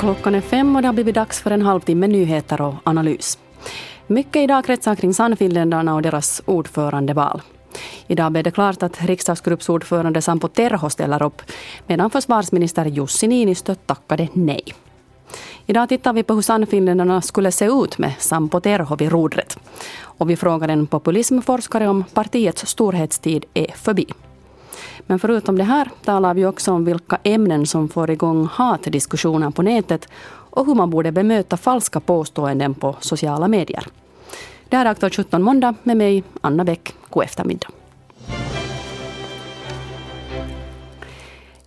Klockan är fem och det har blivit dags för en halvtimme nyheter och analys. Mycket idag kretsar kring Sannfinländarna och deras ordförandeval. Idag blev det klart att riksdagsgruppsordförande Sampo Terho ställer upp medan försvarsminister Jussi Niinistö tackade nej. Idag tittar vi på hur Sannfinländarna skulle se ut med Sampo Terho vid rodret. Och vi frågar en populismforskare om partiets storhetstid är förbi. Men förutom det här talar vi också om vilka ämnen som får igång hatdiskussioner på nätet och hur man borde bemöta falska påståenden på sociala medier. Det här är Aktuellt 17 måndag med mig, Anna Bäck. God eftermiddag.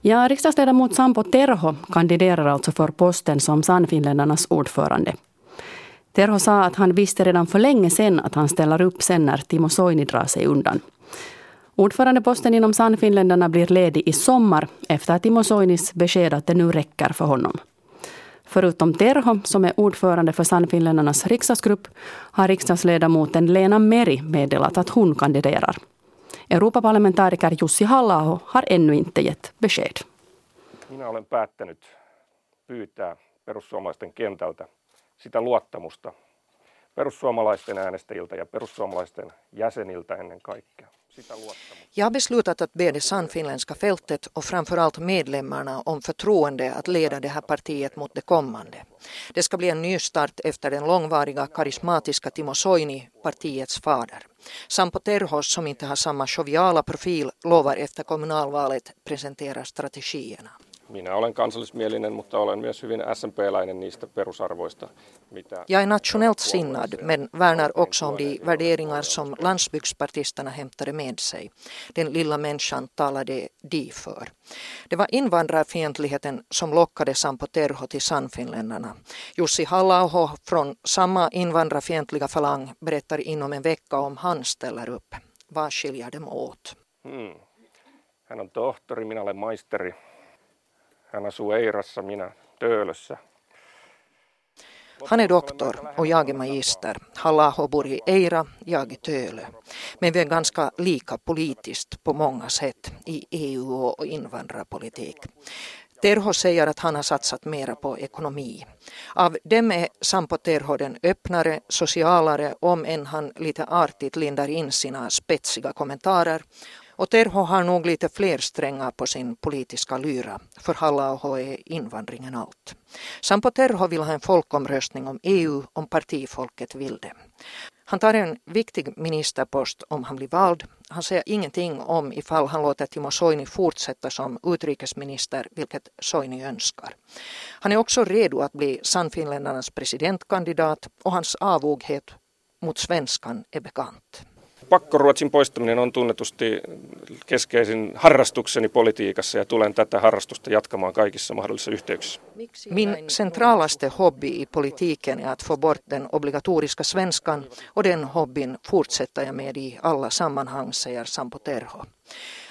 Ja, riksdagsledamot Sampo Terho kandiderar alltså för posten som Sannfinländarnas ordförande. Terho sa att han visste redan för länge sedan att han ställer upp sen när Timo Soini drar sig undan. Ordförandeposten inom Sannfinländarna blir ledig i sommar efter Timo Soinis besked att det nu räcker för honom. Förutom Terho, som är ordförande för Sannfinländarnas riksdagsgrupp, har riksdagsledamoten Lena Meri meddelat att hon kandiderar. Europaparlamentariker Jussi halla har ännu inte gett besked. Minä olen päättänyt pyytää perussuomalaisten kentältä sitä luottamusta perussuomalaisten äänestäjiltä ja perussuomalaisten jäseniltä ennen kaikkea. Jag har beslutat att be det sannfinländska fältet och framförallt medlemmarna om förtroende att leda det här partiet mot det kommande. Det ska bli en ny start efter den långvariga karismatiska Timo Soini, partiets fader. Sampo Terhos, som inte har samma joviala profil, lovar efter kommunalvalet presentera strategierna. Minä olen kansallismielinen, mutta olen myös hyvin SMP-läinen niistä perusarvoista. Mitä Jag är nationellt sinnad, men värnar också om de värderingar som landsbygdspartisterna hämtade med sig. Den lilla människan talade de för. Det var invandrarfientligheten som lockade Sampo Terho till Sannfinländarna. Jussi halla från samma invandrarfientliga falang berättar inom en vecka om han ställer upp. Vad skiljer dem åt? Hmm. Hän on tohtori, minä olen maisteri. Hän asuu Eirassa, minä Töölössä. Han är doktor och jag är magister. Halaho bor i Eira, jag i Tölö. Men vi är ganska lika politiskt på många sätt i EU och invandrarpolitik. Terho säger att han har satsat mera på ekonomi. Av dem är Sampo Terho den öppnare, socialare om än han lite artigt lindar in sina spetsiga kommentarer och Terho har nog lite fler strängar på sin politiska lyra. För halla är invandringen allt. Sampo Terho vill ha en folkomröstning om EU om partifolket vill det. Han tar en viktig ministerpost om han blir vald. Han säger ingenting om ifall han låter Timo Soini fortsätta som utrikesminister, vilket Soini önskar. Han är också redo att bli Sannfinländarnas presidentkandidat och hans avoghet mot svenskan är bekant. Pakkoruotsin poistaminen on tunnetusti keskeisin harrastukseni politiikassa ja tulen tätä harrastusta jatkamaan kaikissa mahdollisissa yhteyksissä. Min centralaste hobby i politiken är att få bort den obligatoriska svenskan och den hobbyn fortsätter jag med i alla sammanhang, säger Sampo Terho.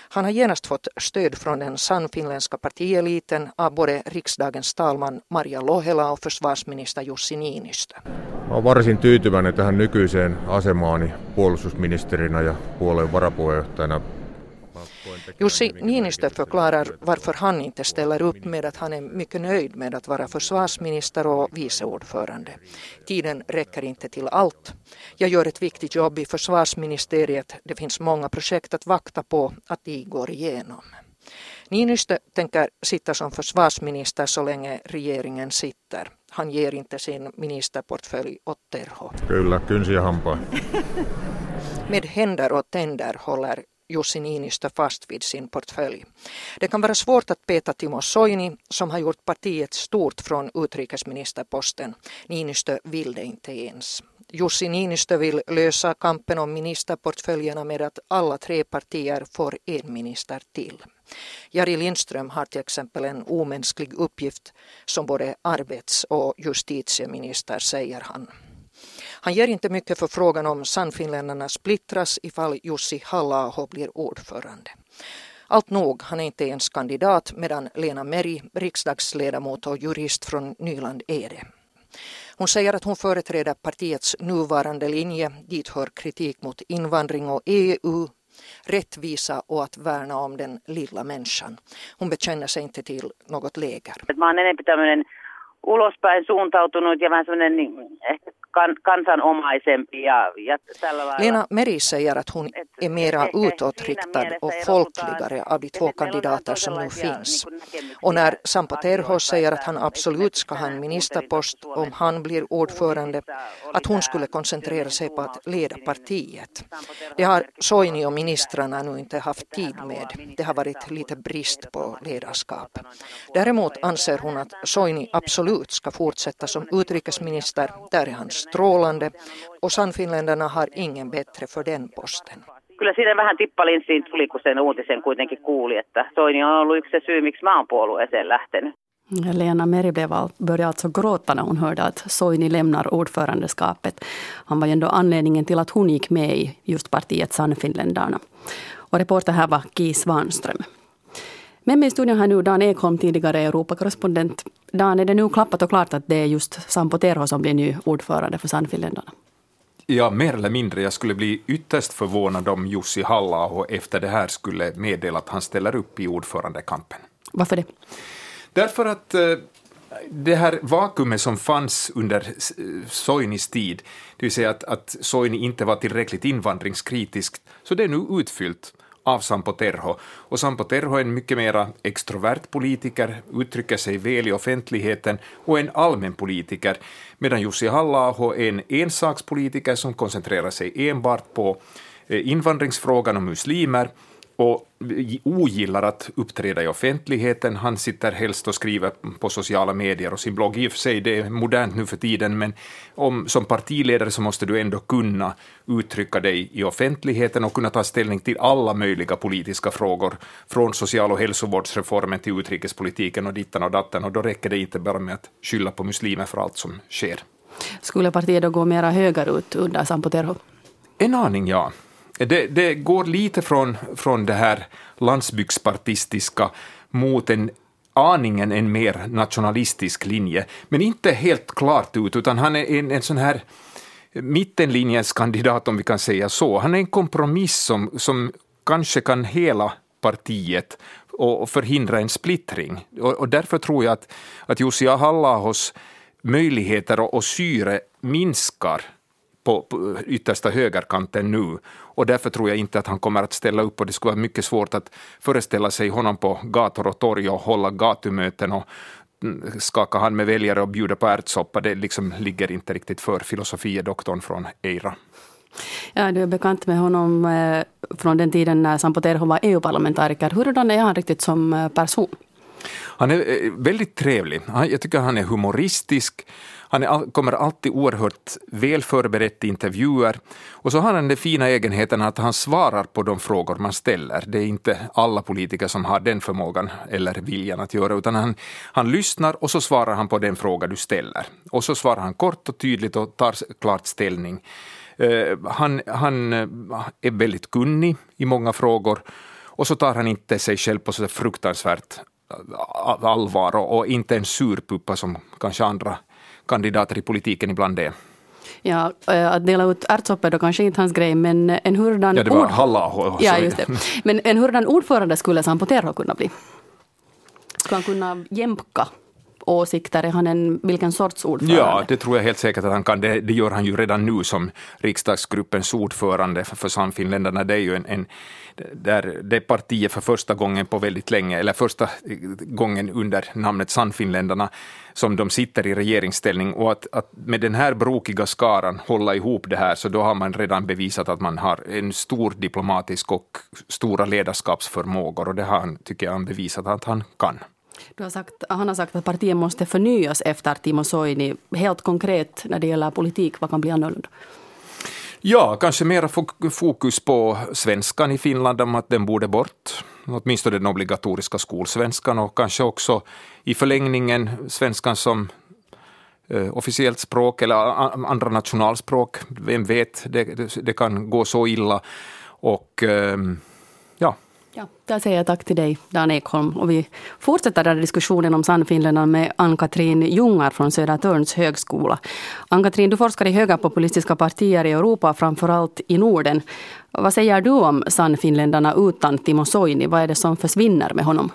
Han har genast fått stöd från den sannfinländska partieliten av både riksdagens talman Maria Lohela och försvarsminister Jussi Niinistö. Olen varsin tyytyväinen tähän nykyiseen asemaani puolustusministerinä ja puolueen varapuheenjohtajana Jussi Niinistö förklarar varför han inte ställer upp med att han är mycket nöjd med att vara försvarsminister och vice ordförande. Tiden räcker inte till allt. Jag gör ett viktigt jobb i försvarsministeriet. Det finns många projekt att vakta på att de går igenom. Niinistö tänker sitta som försvarsminister så länge regeringen sitter. Han ger inte sin ministerportfölj åt Terho. Kyllä, kynsiä hampaa. Med händer och tänder håller Jussi Niinistö fast vid sin portfölj. Det kan vara svårt att peta Timo Soini som har gjort partiet stort från utrikesministerposten. Niinistö vill det inte ens. Jussi Niinistö vill lösa kampen om ministerportföljerna med att alla tre partier får en minister till. Jari Lindström har till exempel en omänsklig uppgift som både arbets och justitieminister, säger han. Han ger inte mycket för frågan om Sannfinländarna splittras ifall Jussi halla blir ordförande. Allt nog, han är inte ens kandidat medan Lena Meri, riksdagsledamot och jurist från Nyland är det. Hon säger att hon företräder partiets nuvarande linje. Dit hör kritik mot invandring och EU, rättvisa och att värna om den lilla människan. Hon bekänner sig inte till något läger. Mä oon enemmän tämmöinen ulospäin suuntautunut ja vähän semmoinen niin, ehkä kan, kansanomaisempi ja, ja tällä lailla. Lena Meri säger att hon är mera utåtriktad och folkligare av de två kandidater som nu finns. Och när Sampo Terho säger att han absolut ska ha en ministerpost om han blir ordförande, att hon skulle koncentrera sig på att leda partiet. Det har Soini och ministrarna nu inte haft tid med. Det har varit lite brist på ledarskap. Däremot anser hon att Soini absolut ska fortsätta som utrikesminister. Där är han strålande och Sannfinländarna har ingen bättre för den posten. Kyllä siinä vähän tippalinssiin tuli, kun sen uutisen kuitenkin kuuli, että Soini on ollut yksi se syy, miksi mä oon puolueeseen lähtenyt. Lena Meri blev all, började alltså gråta när hon hörde att Soini lämnar ordförandeskapet. Han var ju ändå anledningen till att hon gick med i just partiet Sannfinländarna. Och reporter här var Ki Svanström. Med mig i studion har nu Dan Ekholm, tidigare Europakorrespondent. Dan, är det nu klappat och klart att det är just Sampo Terho som blir ny ordförande för Sannfinländarna? Ja, mer eller mindre. Jag skulle bli ytterst förvånad om Jussi halla efter det här skulle meddela att han ställer upp i ordförandekampen. Varför det? Därför att eh, det här vakuumet som fanns under Soinis tid, det vill säga att, att Soini inte var tillräckligt invandringskritisk, så det är nu utfyllt av Sampo Terho. Och Sampo Terho är en mycket mer extrovert politiker, uttrycker sig väl i offentligheten och en allmän politiker, medan Jussi halla är en ensakspolitiker som koncentrerar sig enbart på eh, invandringsfrågan och muslimer och ogillar att uppträda i offentligheten. Han sitter helst och skriver på sociala medier och sin blogg. I och för sig, det är modernt nu för tiden, men om, som partiledare så måste du ändå kunna uttrycka dig i offentligheten och kunna ta ställning till alla möjliga politiska frågor, från social och hälsovårdsreformen till utrikespolitiken och dittan och datten, och då räcker det inte bara med att skylla på muslimer för allt som sker. Skulle partiet då gå mera högerut under Sampo Terho? En aning, ja. Det, det, går lite från, från det här landsbygdspartistiska mot en aningen en mer nationalistisk linje, men inte helt klart ut, utan han är en, en sån här mittenlinjens kandidat, om vi kan säga så. Han är en kompromiss som, som kanske kan hela partiet och förhindra en splittring. Och, och därför tror jag att, att Jussi Ahallahos möjligheter och, och syre minskar på, på yttersta högerkanten nu. Och därför tror jag inte att han kommer att ställa upp och det skulle vara mycket svårt att föreställa sig honom på gator och torg och hålla gatumöten och mm, skaka hand med väljare och bjuda på ärtsoppa. Det liksom ligger inte riktigt för filosofiedoktorn från Eira. Ja, du är bekant med honom eh, från den tiden när Sampo Terho var EU-parlamentariker. Hurdan är han riktigt som eh, person? Han är eh, väldigt trevlig. Jag tycker han är humoristisk. Han är, kommer alltid oerhört väl förberedd till intervjuer. Och så har han den fina egenheten att han svarar på de frågor man ställer. Det är inte alla politiker som har den förmågan eller viljan att göra, utan han, han lyssnar och så svarar han på den fråga du ställer. Och så svarar han kort och tydligt och tar klart ställning. Uh, han, han eh, är väldigt kunnig i många frågor och så tar han inte sig själv på så fruktansvärt eh, allvar och, och inte en surpuppa som kanske andra kandidater i politiken ibland är. Ja, eh, att dela ut ärtsoppa är då kanske inte hans grej, men en hurdan... Ja, det var halla Ja, just det. Men en hurdan ordförande skulle Sampo Terho kunna bli? Skulle han kunna jämka åsikter? Är han en, vilken sorts ordförande? Ja, det tror jag helt säkert att han kan. Det, det gör han ju redan nu som riksdagsgruppens ordförande för, för Sannfinländarna. Det är ju en, en där det partiet för första gången på väldigt länge, eller första eh, gången under namnet Sannfinländarna, som de sitter i regeringsställning och att, att med den här brokiga skaran hålla ihop det här, så då har man redan bevisat att man har en stor diplomatisk och stora ledarskapsförmågor och det har han, tycker jag, han bevisat att han kan. Du har sagt, han har sagt att partiet måste förnyas efter Timo Soini. Helt konkret när det gäller politik, vad kan bli annorlunda? Ja, kanske mera fokus på svenskan i Finland, om att den borde bort. Åtminstone den obligatoriska skolsvenskan och kanske också i förlängningen svenskan som eh, officiellt språk eller andra nationalspråk. Vem vet, det, det, det kan gå så illa. Och ehm, ja, Ja, där säger jag tack till dig, Dan Ekholm. Och vi fortsätter den diskussionen om Sannfinländarna med Ann-Katrin Jungar från Södertörns högskola. Ann-Katrin, du forskar i högerpopulistiska partier i Europa, framförallt i Norden. Vad säger du om Sannfinländarna utan Timo Soini? Vad är det som försvinner med honom?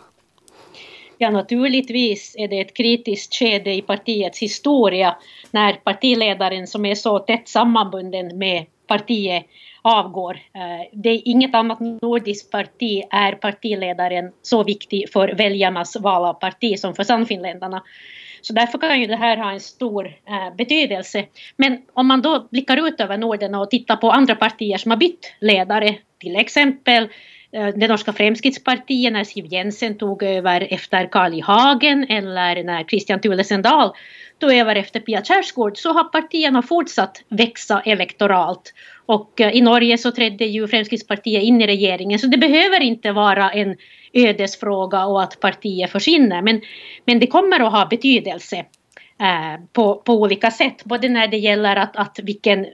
Ja, naturligtvis är det ett kritiskt skede i partiets historia när partiledaren som är så tätt sammanbunden med partiet avgår. Eh, det är inget annat nordiskt parti är partiledaren så viktig för väljarnas val av parti som för Sannfinländarna. Så därför kan ju det här ha en stor eh, betydelse. Men om man då blickar ut över Norden och tittar på andra partier som har bytt ledare, till exempel Eh, det norska Fremskrittspartiet när Siv Jensen tog över efter Karl I Hagen eller när Christian Thulesen Dahl tog över efter Pia Kjaersgaard så har partierna fortsatt växa elektoralt. Och eh, i Norge så trädde ju Fremskrittspartiet in i regeringen så det behöver inte vara en ödesfråga och att partiet försvinner men, men det kommer att ha betydelse eh, på, på olika sätt både när det gäller att, att vilken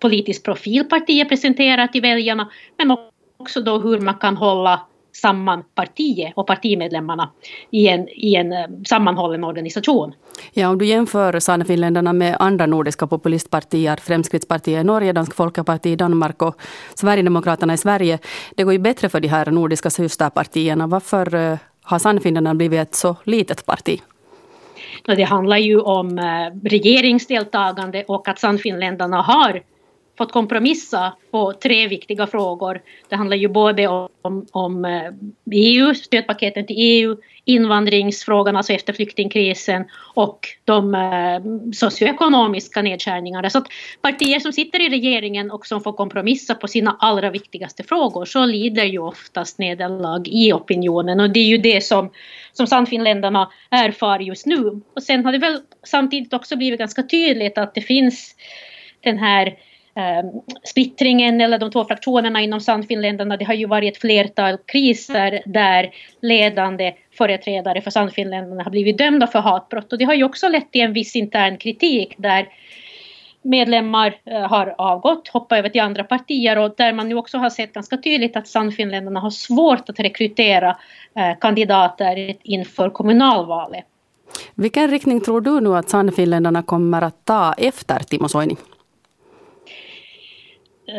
politisk profil partiet presenterar till väljarna men också också då hur man kan hålla samman partiet och partimedlemmarna i en, i en eh, sammanhållen organisation. Ja, om du jämför Sannfinländarna med andra nordiska populistpartier, Fremskrittspartiet i Norge, Dansk Folkeparti i Danmark och Sverigedemokraterna i Sverige. Det går ju bättre för de här nordiska systerpartierna. Varför eh, har Sannfinländarna blivit ett så litet parti? Det handlar ju om eh, regeringsdeltagande och att Sannfinländarna har fått kompromissa på tre viktiga frågor. Det handlar ju både om, om eh, EU, stödpaketen till EU, invandringsfrågan, alltså efter flyktingkrisen och de eh, socioekonomiska nedskärningarna. Så att partier som sitter i regeringen och som får kompromissa på sina allra viktigaste frågor så lider ju oftast nederlag i opinionen och det är ju det som, som Sannfinländarna erfar just nu. Och sen har det väl samtidigt också blivit ganska tydligt att det finns den här Ehm, splittringen eller de två fraktionerna inom Sannfinländarna. Det har ju varit ett flertal kriser där ledande företrädare för Sannfinländarna har blivit dömda för hatbrott och det har ju också lett till en viss intern kritik där medlemmar eh, har avgått, hoppat över till andra partier och där man nu också har sett ganska tydligt att Sannfinländarna har svårt att rekrytera eh, kandidater inför kommunalvalet. Vilken riktning tror du nu att Sannfinländarna kommer att ta efter Timo Soini?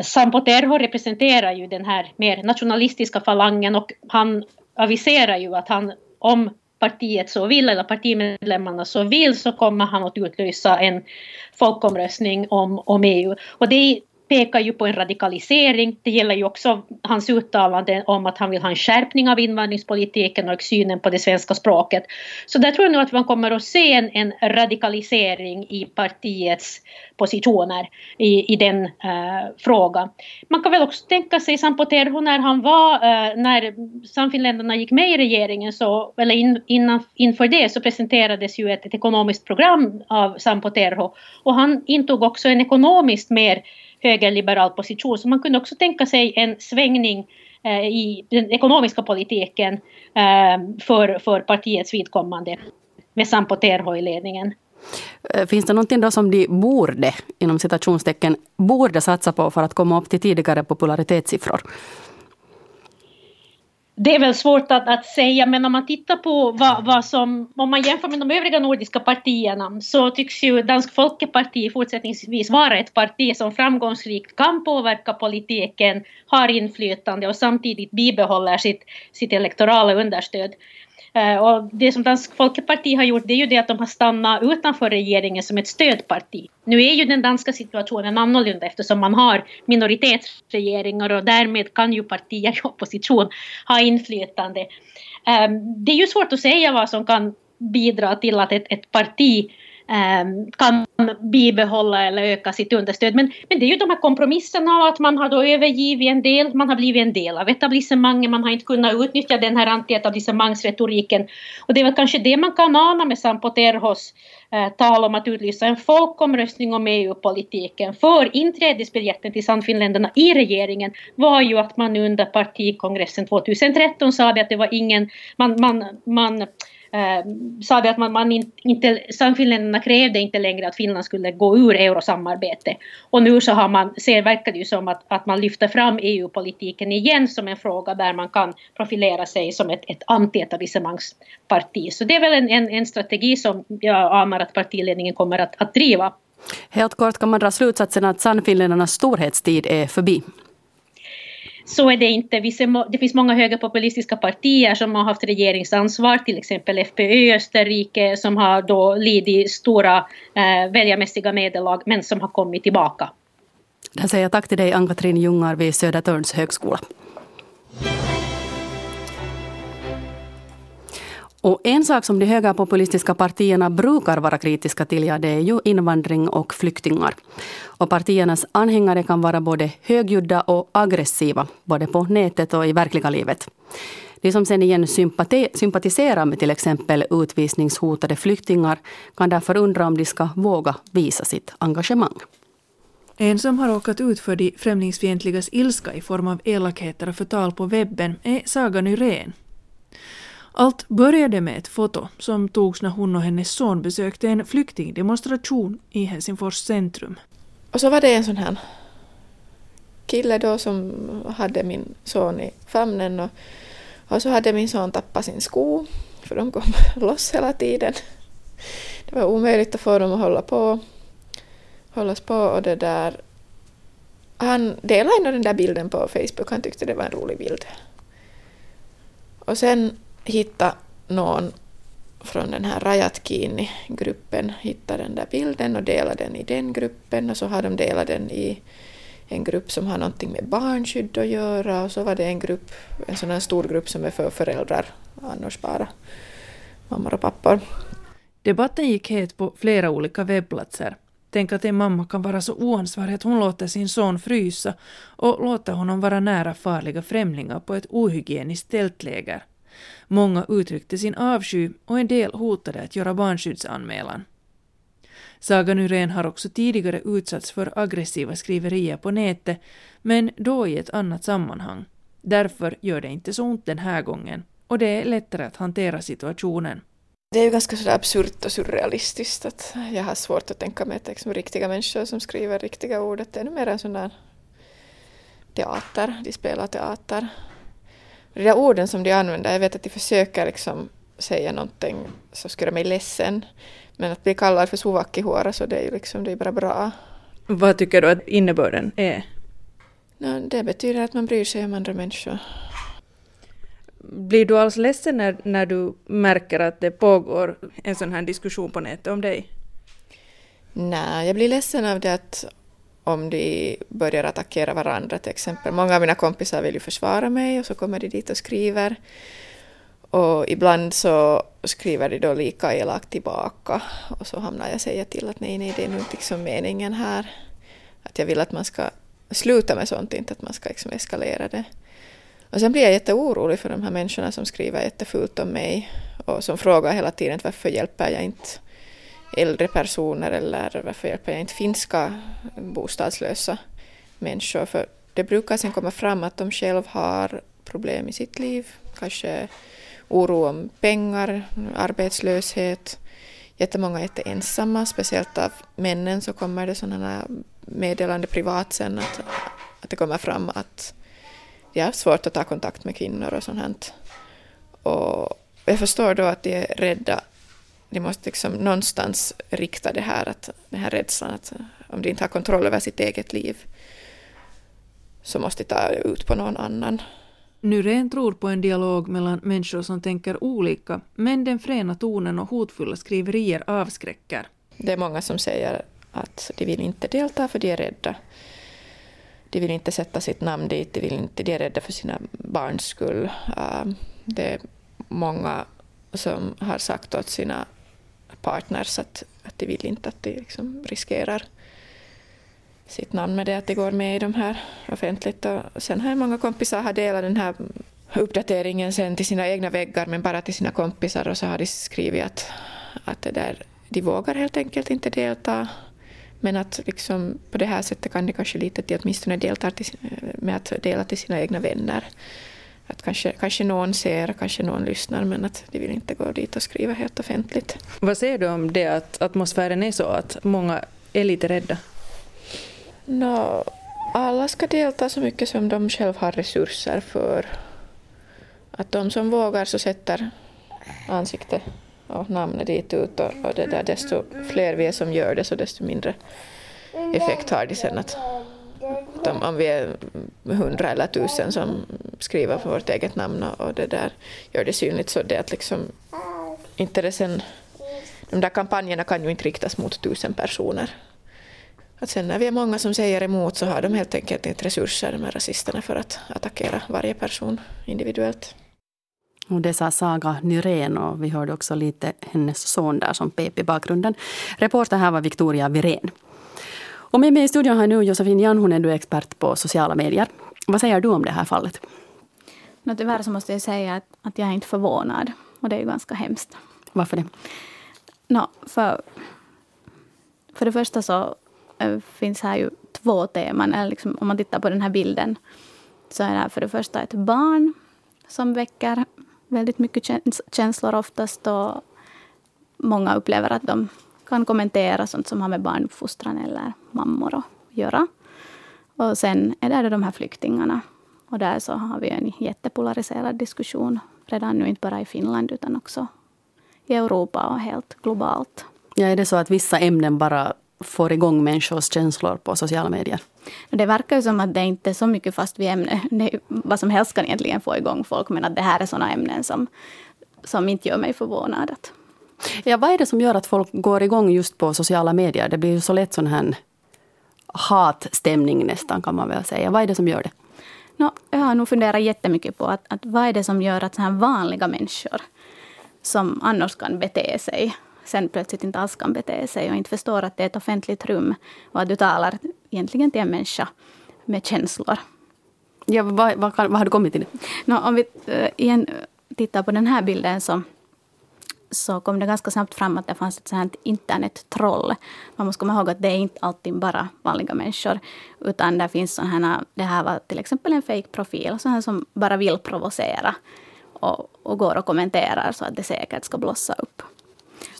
Sampo Terho representerar ju den här mer nationalistiska falangen och han aviserar ju att han om partiet så vill eller partimedlemmarna så vill så kommer han att utlysa en folkomröstning om, om EU. Och det pekar ju på en radikalisering. Det gäller ju också hans uttalande om att han vill ha en skärpning av invandringspolitiken och synen på det svenska språket. Så där tror jag nog att man kommer att se en, en radikalisering i partiets positioner i, i den uh, frågan. Man kan väl också tänka sig Sampo Terho när han var, uh, när Sannfinländarna gick med i regeringen, så, eller in, innan, inför det så presenterades ju ett, ett ekonomiskt program av Sampo Terho och han intog också en ekonomiskt mer högerliberal position. Så man kunde också tänka sig en svängning eh, i den ekonomiska politiken eh, för, för partiets vidkommande med Sampo Terho i ledningen. Eh, finns det någonting då som de borde, inom citationstecken, borde satsa på för att komma upp till tidigare popularitetssiffror? Det är väl svårt att, att säga, men om man tittar på vad, vad, som, om man jämför med de övriga nordiska partierna så tycks ju Dansk Folkeparti fortsättningsvis vara ett parti som framgångsrikt kan påverka politiken, har inflytande och samtidigt bibehåller sitt, sitt elektorala understöd. Eh, och det som Dansk Folkeparti har gjort det är ju det att de har stannat utanför regeringen som ett stödparti. Nu är ju den danska situationen annorlunda eftersom man har minoritetsregeringar och därmed kan ju partier i opposition ha inflytande. Eh, det är ju svårt att säga vad som kan bidra till att ett, ett parti Ehm, kan bibehålla eller öka sitt understöd. Men, men det är ju de här kompromisserna och att man har då övergivit en del, man har blivit en del av etablissemanget, man har inte kunnat utnyttja den här antietablissemangsretoriken. Och det är väl kanske det man kan ana med Sampo Terhos eh, tal om att utlysa en folkomröstning om EU-politiken. För inträdesbiljetten till Sannfinländarna i regeringen var ju att man under partikongressen 2013 sa att det var ingen, man, man, man eh, sa vi att man, man inte, Sannfinländarna krävde inte längre att Finland skulle gå ur eurosamarbete. Och nu så har man, ser, verkar det ju som att, att man lyfter fram EU-politiken igen som en fråga där man kan profilera sig som ett, ett antietablissemangsparti. Så det är väl en, en, en strategi som jag anar att partiledningen kommer att, att driva. Helt kort kan man dra slutsatsen att Sannfinländarnas storhetstid är förbi så är det inte, det finns många högerpopulistiska partier som har haft regeringsansvar, till exempel FPÖ i Österrike som har då lidit stora eh, väljarmässiga nederlag men som har kommit tillbaka. Där säger jag tack till dig Ann-Katrin Ljungar vid Södertörns högskola. Och en sak som de högerpopulistiska partierna brukar vara kritiska till ja, det är ju invandring och flyktingar. Och partiernas anhängare kan vara både högljudda och aggressiva, både på nätet och i verkliga livet. De som sen igen sympatiserar med till exempel utvisningshotade flyktingar kan därför undra om de ska våga visa sitt engagemang. En som har råkat ut för de främlingsfientligas ilska i form av elakheter och förtal på webben är Saga Nyrén. Allt började med ett foto som togs när hon och hennes son besökte en flyktingdemonstration i Helsingfors centrum. Och så var det en sån här kille då som hade min son i famnen och, och så hade min son tappat sin sko för de kom loss hela tiden. Det var omöjligt att få dem att hålla på, hållas på och det där han delade ändå den där bilden på Facebook, han tyckte det var en rolig bild. Och sen hitta någon från den här Rajatkini-gruppen, hitta den där bilden och dela den i den gruppen och så har de delat den i en grupp som har någonting med barnskydd att göra och så var det en grupp, en sån här stor grupp som är för föräldrar, annars bara mammor och pappor. Debatten gick het på flera olika webbplatser. Tänk att en mamma kan vara så oansvarig att hon låter sin son frysa och låter honom vara nära farliga främlingar på ett ohygieniskt tältläger. Många uttryckte sin avsky och en del hotade att göra barnskyddsanmälan. Saga Nyrén har också tidigare utsatts för aggressiva skriverier på nätet, men då i ett annat sammanhang. Därför gör det inte så ont den här gången och det är lättare att hantera situationen. Det är ju ganska sådär absurt och surrealistiskt att jag har svårt att tänka mig att liksom riktiga människor som skriver riktiga ord, att det är mer en sån där teater, de spelar teater. De där orden som de använder, jag vet att de försöker liksom säga någonting som skulle göra mig ledsen. Men att bli kallad för suvakkihuora så det är ju liksom, det är bara bra. Vad tycker du att innebörden är? No, det betyder att man bryr sig om andra människor. Blir du alls ledsen när, när du märker att det pågår en sån här diskussion på nätet om dig? Nej, jag blir ledsen av det att om de börjar attackera varandra till exempel. Många av mina kompisar vill ju försvara mig och så kommer de dit och skriver. Och ibland så skriver de då lika elakt tillbaka och så hamnar jag och säger till att nej, nej, det är nog inte liksom meningen här. Att jag vill att man ska sluta med sånt, inte att man ska liksom eskalera det. Och sen blir jag jätteorolig för de här människorna som skriver jättefult om mig och som frågar hela tiden varför hjälper jag inte äldre personer eller varför hjälper jag inte finska bostadslösa människor? För det brukar sen komma fram att de själva har problem i sitt liv, kanske oro om pengar, arbetslöshet. Jättemånga är jätteensamma, speciellt av männen så kommer det sådana meddelande privat sen att, att det kommer fram att de har svårt att ta kontakt med kvinnor och sånt. Och jag förstår då att de är rädda de måste liksom någonstans rikta det här, att, den här rädslan att om de inte har kontroll över sitt eget liv så måste de ta ut på någon annan. Nyrén tror på en dialog mellan människor som tänker olika, men den fräna tonen och hotfulla skriverier avskräcker. Det är många som säger att de vill inte delta för de är rädda. De vill inte sätta sitt namn dit, de, vill inte, de är rädda för sina barns skull. Det är många som har sagt åt sina partners att, att de vill inte att de liksom riskerar sitt namn med det att de går med i de här offentligt. Och sen har många kompisar har delat den här uppdateringen sen till sina egna väggar men bara till sina kompisar och så har de skrivit att, att det där, de vågar helt enkelt inte delta men att liksom på det här sättet kan de kanske lite till åtminstone delta till, med att dela till sina egna vänner. Att kanske, kanske någon ser, kanske någon lyssnar men att de vill inte gå dit och skriva helt offentligt. Vad säger du om det att atmosfären är så att många är lite rädda? No, alla ska delta så mycket som de själva har resurser för. Att de som vågar så sätter ansikte och namnet dit ut och, och det där, desto fler vi är som gör det så desto mindre effekt har det sen att utan om, vi är hundra eller tusen som skriver för vårt eget namn och det där gör det synligt så det att liksom inte det sen, de där kampanjerna kan ju inte riktas mot tusen personer. Att sen när vi är många som säger emot så har de helt enkelt inte resurser, de här rasisterna, för att attackera varje person individuellt. Och det sa Saga Nyrén och vi hörde också lite hennes son där som pep i bakgrunden. Reporter här var Victoria Virén. Och med mig i studion har nu Josefin Janhunen, du är expert på sociala medier. Vad säger du om det här fallet? No, tyvärr så måste jag säga att, att jag är inte förvånad. Och det är ju ganska hemskt. Varför det? No, för, för det första så äh, finns här ju två teman. Eller liksom, om man tittar på den här bilden så är det här för det första ett barn som väcker väldigt mycket känslor oftast. Och många upplever att de kan kommentera sånt som har med barnuppfostran eller mammor att göra. Och sen är det de här flyktingarna. Och där så har vi en jättepolariserad diskussion redan nu, inte bara i Finland utan också i Europa och helt globalt. Ja, är det så att vissa ämnen bara får igång människors känslor på sociala medier? Det verkar ju som att det inte är så mycket fast vid ämne. vad som helst kan egentligen få igång folk, men att det här är sådana ämnen som, som inte gör mig förvånad. Ja, vad är det som gör att folk går igång just på sociala medier? Det blir ju så lätt sån här hatstämning nästan kan man väl säga. Vad är det som gör det? No, jag har nog funderat jättemycket på att, att vad är det som gör att så här vanliga människor som annars kan bete sig sen plötsligt inte alls kan bete sig och inte förstår att det är ett offentligt rum och att du talar egentligen till en människa med känslor. Ja, vad, vad, vad har du kommit till? No, om vi uh, igen tittar på den här bilden så så kom det ganska snabbt fram att det fanns ett sånt internettroll. Man måste komma ihåg att det är inte alltid bara vanliga människor. Utan det finns sådana, det här var till exempel en fake-profil, sådana som bara vill provocera. Och, och går och kommenterar så att det säkert ska blossa upp.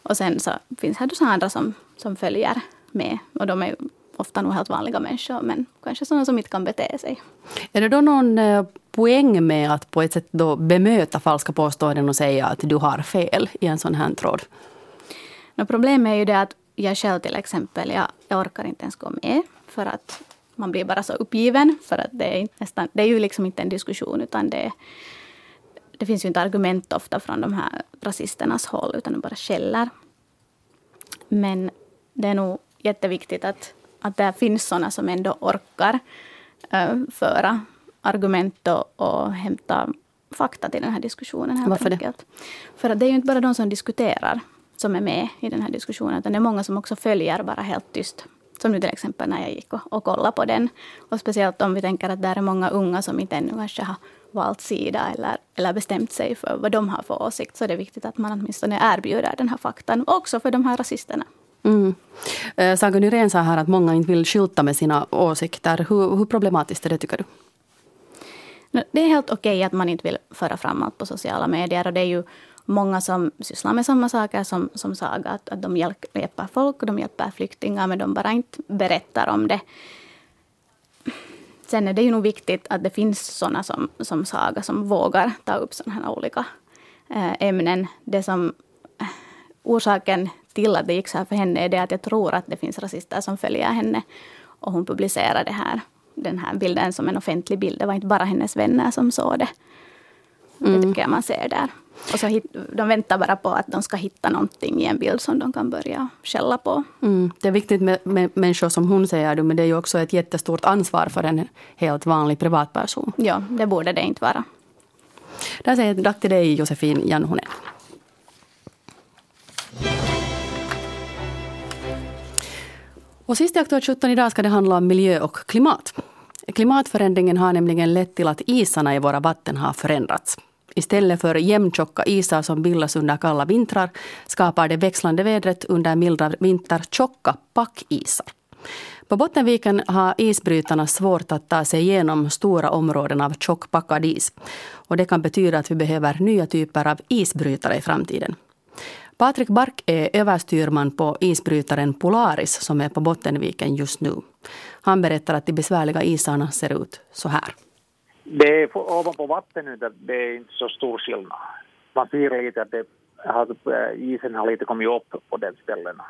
Och sen så finns det andra som, som följer med. Och de är ofta nog helt vanliga människor, men kanske sådana som inte kan bete sig. Är det då någon eh, poäng med att på ett sätt då bemöta falska påståenden och säga att du har fel i en sån här tråd? No, problemet är ju det att jag själv till exempel, jag, jag orkar inte ens gå med för att man blir bara så uppgiven för att det är, nästan, det är ju liksom inte en diskussion utan det, det finns ju inte argument ofta från de här rasisternas håll utan de bara skäller. Men det är nog jätteviktigt att, att det finns sådana som ändå orkar uh, föra argument och, och hämta fakta till den här diskussionen. Helt Varför enkelt. det? För att det är ju inte bara de som diskuterar som är med i den här diskussionen, utan det är många som också följer bara helt tyst. Som nu till exempel när jag gick och, och kollade på den. Och speciellt om vi tänker att det är många unga som inte ännu kanske har valt sida eller, eller bestämt sig för vad de har för åsikt, så är det viktigt att man åtminstone erbjuder den här faktan, också för de här rasisterna. Mm. Eh, Saga Nyrén sa här att många inte vill skylta med sina åsikter. Hur, hur problematiskt är det tycker du? Det är helt okej okay att man inte vill föra fram allt på sociala medier. Och det är ju många som sysslar med samma saker som, som Saga. Att, att de hjälper folk och de hjälper flyktingar, men de bara inte berättar om det. Sen är det ju nog viktigt att det finns såna som, som Saga som vågar ta upp sådana här olika eh, ämnen. Det som, eh, orsaken till att det gick så här för henne är det att jag tror att det finns rasister som följer henne. Och hon publicerar det här den här bilden som en offentlig bild. Det var inte bara hennes vänner som såg det. Mm. Det tycker jag man ser där. Och så hit, de väntar bara på att de ska hitta någonting i en bild som de kan börja skälla på. Mm. Det är viktigt med, med människor som hon säger du, men det är ju också ett jättestort ansvar för en helt vanlig privatperson. Ja, det borde det inte vara. Där säger jag tack till dig Josefin Janhonen. Och sist i Aktuellt 17 idag ska det handla om miljö och klimat. Klimatförändringen har nämligen lett till att isarna i våra vatten har förändrats. Istället för jämntjocka isar som bildas under kalla vintrar skapar det växlande vädret under milda vintrar tjocka packisar. På Bottenviken har isbrytarna svårt att ta sig igenom stora områden av tjockpackad is. Och det kan betyda att vi behöver nya typer av isbrytare i framtiden. Patrik Bark är överstyrman på isbrytaren Polaris som är på Bottenviken just nu. Han berättar att de besvärliga isarna ser ut så här. Det är ovanpå vattenytan, det är inte så stor skillnad. Man ser lite att det har, isen har lite kommit upp på den ställena.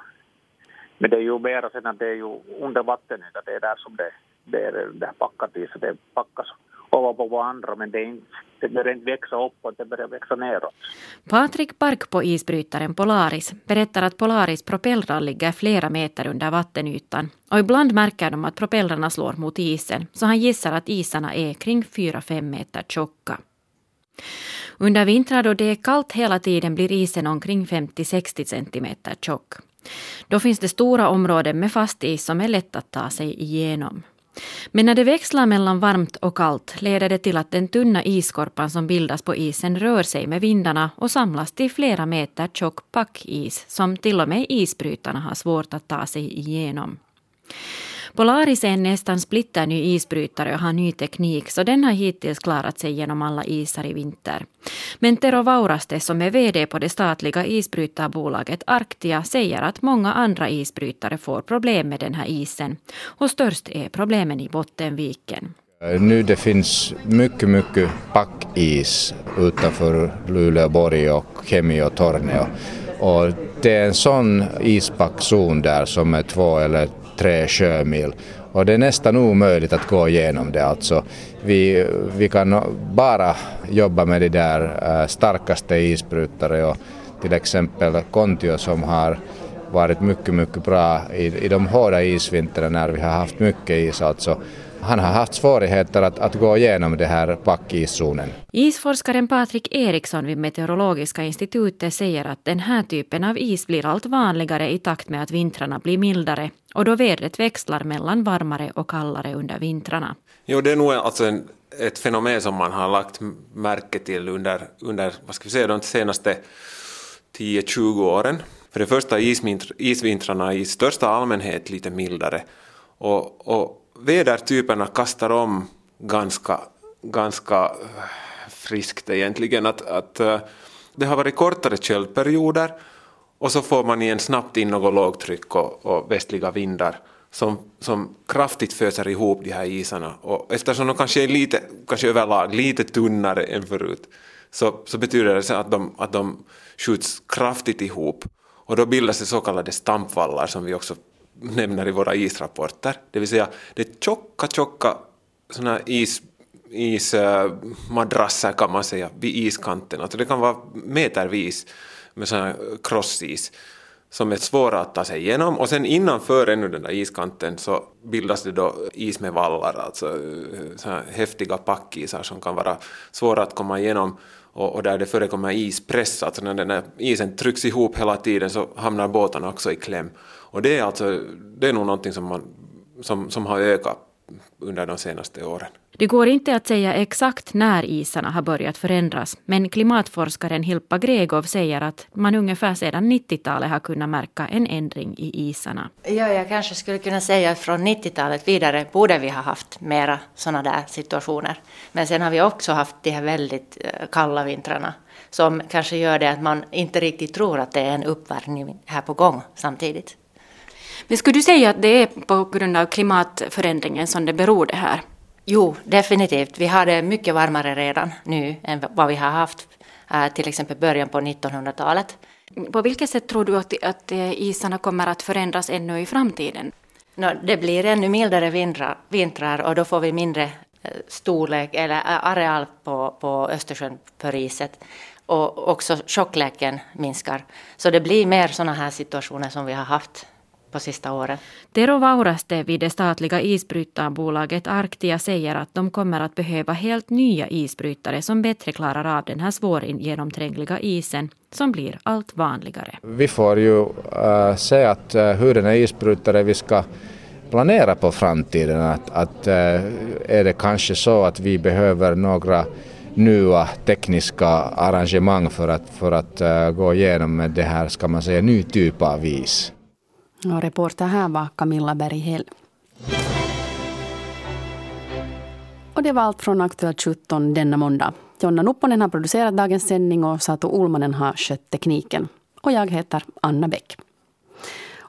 Men det är ju mer sen att det är ju under vattenytan, det är där som det det är packat is, det packas ovanpå varandra men det, är inte, det börjar inte växa uppåt, det börjar växa neråt. Patrik Park på isbrytaren Polaris berättar att Polaris propellrar ligger flera meter under vattenytan och ibland märker de att propellrarna slår mot isen så han gissar att isarna är kring 4-5 meter tjocka. Under vintrar då det är kallt hela tiden blir isen omkring 50-60 centimeter tjock. Då finns det stora områden med fast is som är lätt att ta sig igenom. Men när det växlar mellan varmt och kallt leder det till att den tunna isskorpan som bildas på isen rör sig med vindarna och samlas till flera meter tjock packis som till och med isbrytarna har svårt att ta sig igenom. Polaris är en nästan splitterny isbrytare och har ny teknik så den har hittills klarat sig genom alla isar i vinter. Men Tero Vauraste som är VD på det statliga isbrytarbolaget Arktia säger att många andra isbrytare får problem med den här isen och störst är problemen i Bottenviken. Nu det finns mycket, mycket packis utanför Luleåborg och Kemi och Torneå. Och det är en sån ispackzon där som är två eller tre sjömil. Och det är nästan omöjligt att gå igenom det. Alltså, vi, vi kan bara jobba med de där eh, starkaste isbrytare och till exempel Kontio som har varit mycket, mycket bra i, i de hårda isvintrarna när vi har haft mycket is. Alltså, han har haft svårigheter att, att gå igenom det här packiszonen. Isforskaren Patrik Eriksson vid Meteorologiska institutet säger att den här typen av is blir allt vanligare i takt med att vintrarna blir mildare och då vädret växlar mellan varmare och kallare under vintrarna. Jo, det är nog alltså en, ett fenomen som man har lagt märke till under, under vad ska vi säga, de senaste 10-20 åren. För det första isvintrarna i största allmänhet lite mildare och, och vädertyperna kastar om ganska, ganska eh, friskt egentligen. Att, att eh, det har varit kortare köldperioder och så får man igen snabbt in något lågtryck och, och västliga vindar som, som kraftigt föser ihop de här isarna. Och eftersom de kanske är lite, kanske överlag lite tunnare än förut så, så betyder det att de, att de skjuts kraftigt ihop och då bildas det så kallade stampvallar som vi också nämner i våra israpporter. Det vill säga det är tjocka, tjocka såna is, ismadrasser kan man säga vid iskanten. Alltså det kan vara metervis med sån crossis som är svåra att ta sig igenom och sen innanför ännu den där iskanten så bildas det då is med vallar, alltså eh, så häftiga packisar som kan vara svåra att komma igenom och, och där det förekommer ispress, alltså när den här isen trycks ihop hela tiden så hamnar båtarna också i kläm. Och det är, alltså, det är nog någonting som, man, som, som har ökat under de senaste åren. Det går inte att säga exakt när isarna har börjat förändras, men klimatforskaren Hilpa Gregov säger att man ungefär sedan 90-talet har kunnat märka en ändring i isarna. Ja, jag kanske skulle kunna säga att från 90-talet vidare borde vi ha haft mera sådana där situationer. Men sen har vi också haft de här väldigt eh, kalla vintrarna som kanske gör det att man inte riktigt tror att det är en uppvärmning här på gång samtidigt. Men skulle du säga att det är på grund av klimatförändringen som det beror det här? Jo, definitivt. Vi har det mycket varmare redan nu än vad vi har haft äh, till exempel början på 1900-talet. På vilket sätt tror du att, att eh, isarna kommer att förändras ännu i framtiden? No, det blir ännu mildare vintrar, vintrar och då får vi mindre eh, storlek eller areal på, på Östersjön för iset och också tjockleken minskar. Så det blir mer sådana här situationer som vi har haft på sista åren. Tero Vauraste vid det statliga isbrytarbolaget Arctia säger att de kommer att behöva helt nya isbrytare som bättre klarar av den här svårgenomträngliga isen som blir allt vanligare. Vi får ju äh, se att, äh, hur den här isbrytare vi ska planera på framtiden. Att, att äh, är det kanske så att vi behöver några nya tekniska arrangemang för att, för att uh, gå igenom med det här, ska man säga, ny typ av is. Och reporter här var Camilla Berghäll. Och det var allt från Aktuellt 17 denna måndag. Jonna Nupponen har producerat dagens sändning och Satu Ulmanen har skött tekniken. Och jag heter Anna Bäck.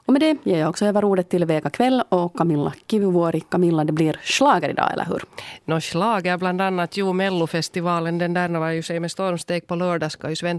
Och med det ger jag också över ordet till Vega Kväll och Camilla Kivivuori. Camilla, det blir slager idag, eller hur? Nå, slager bland annat. Jo, Mellofestivalen, den där var ju sig med stormsteg på lördag ska ju svenska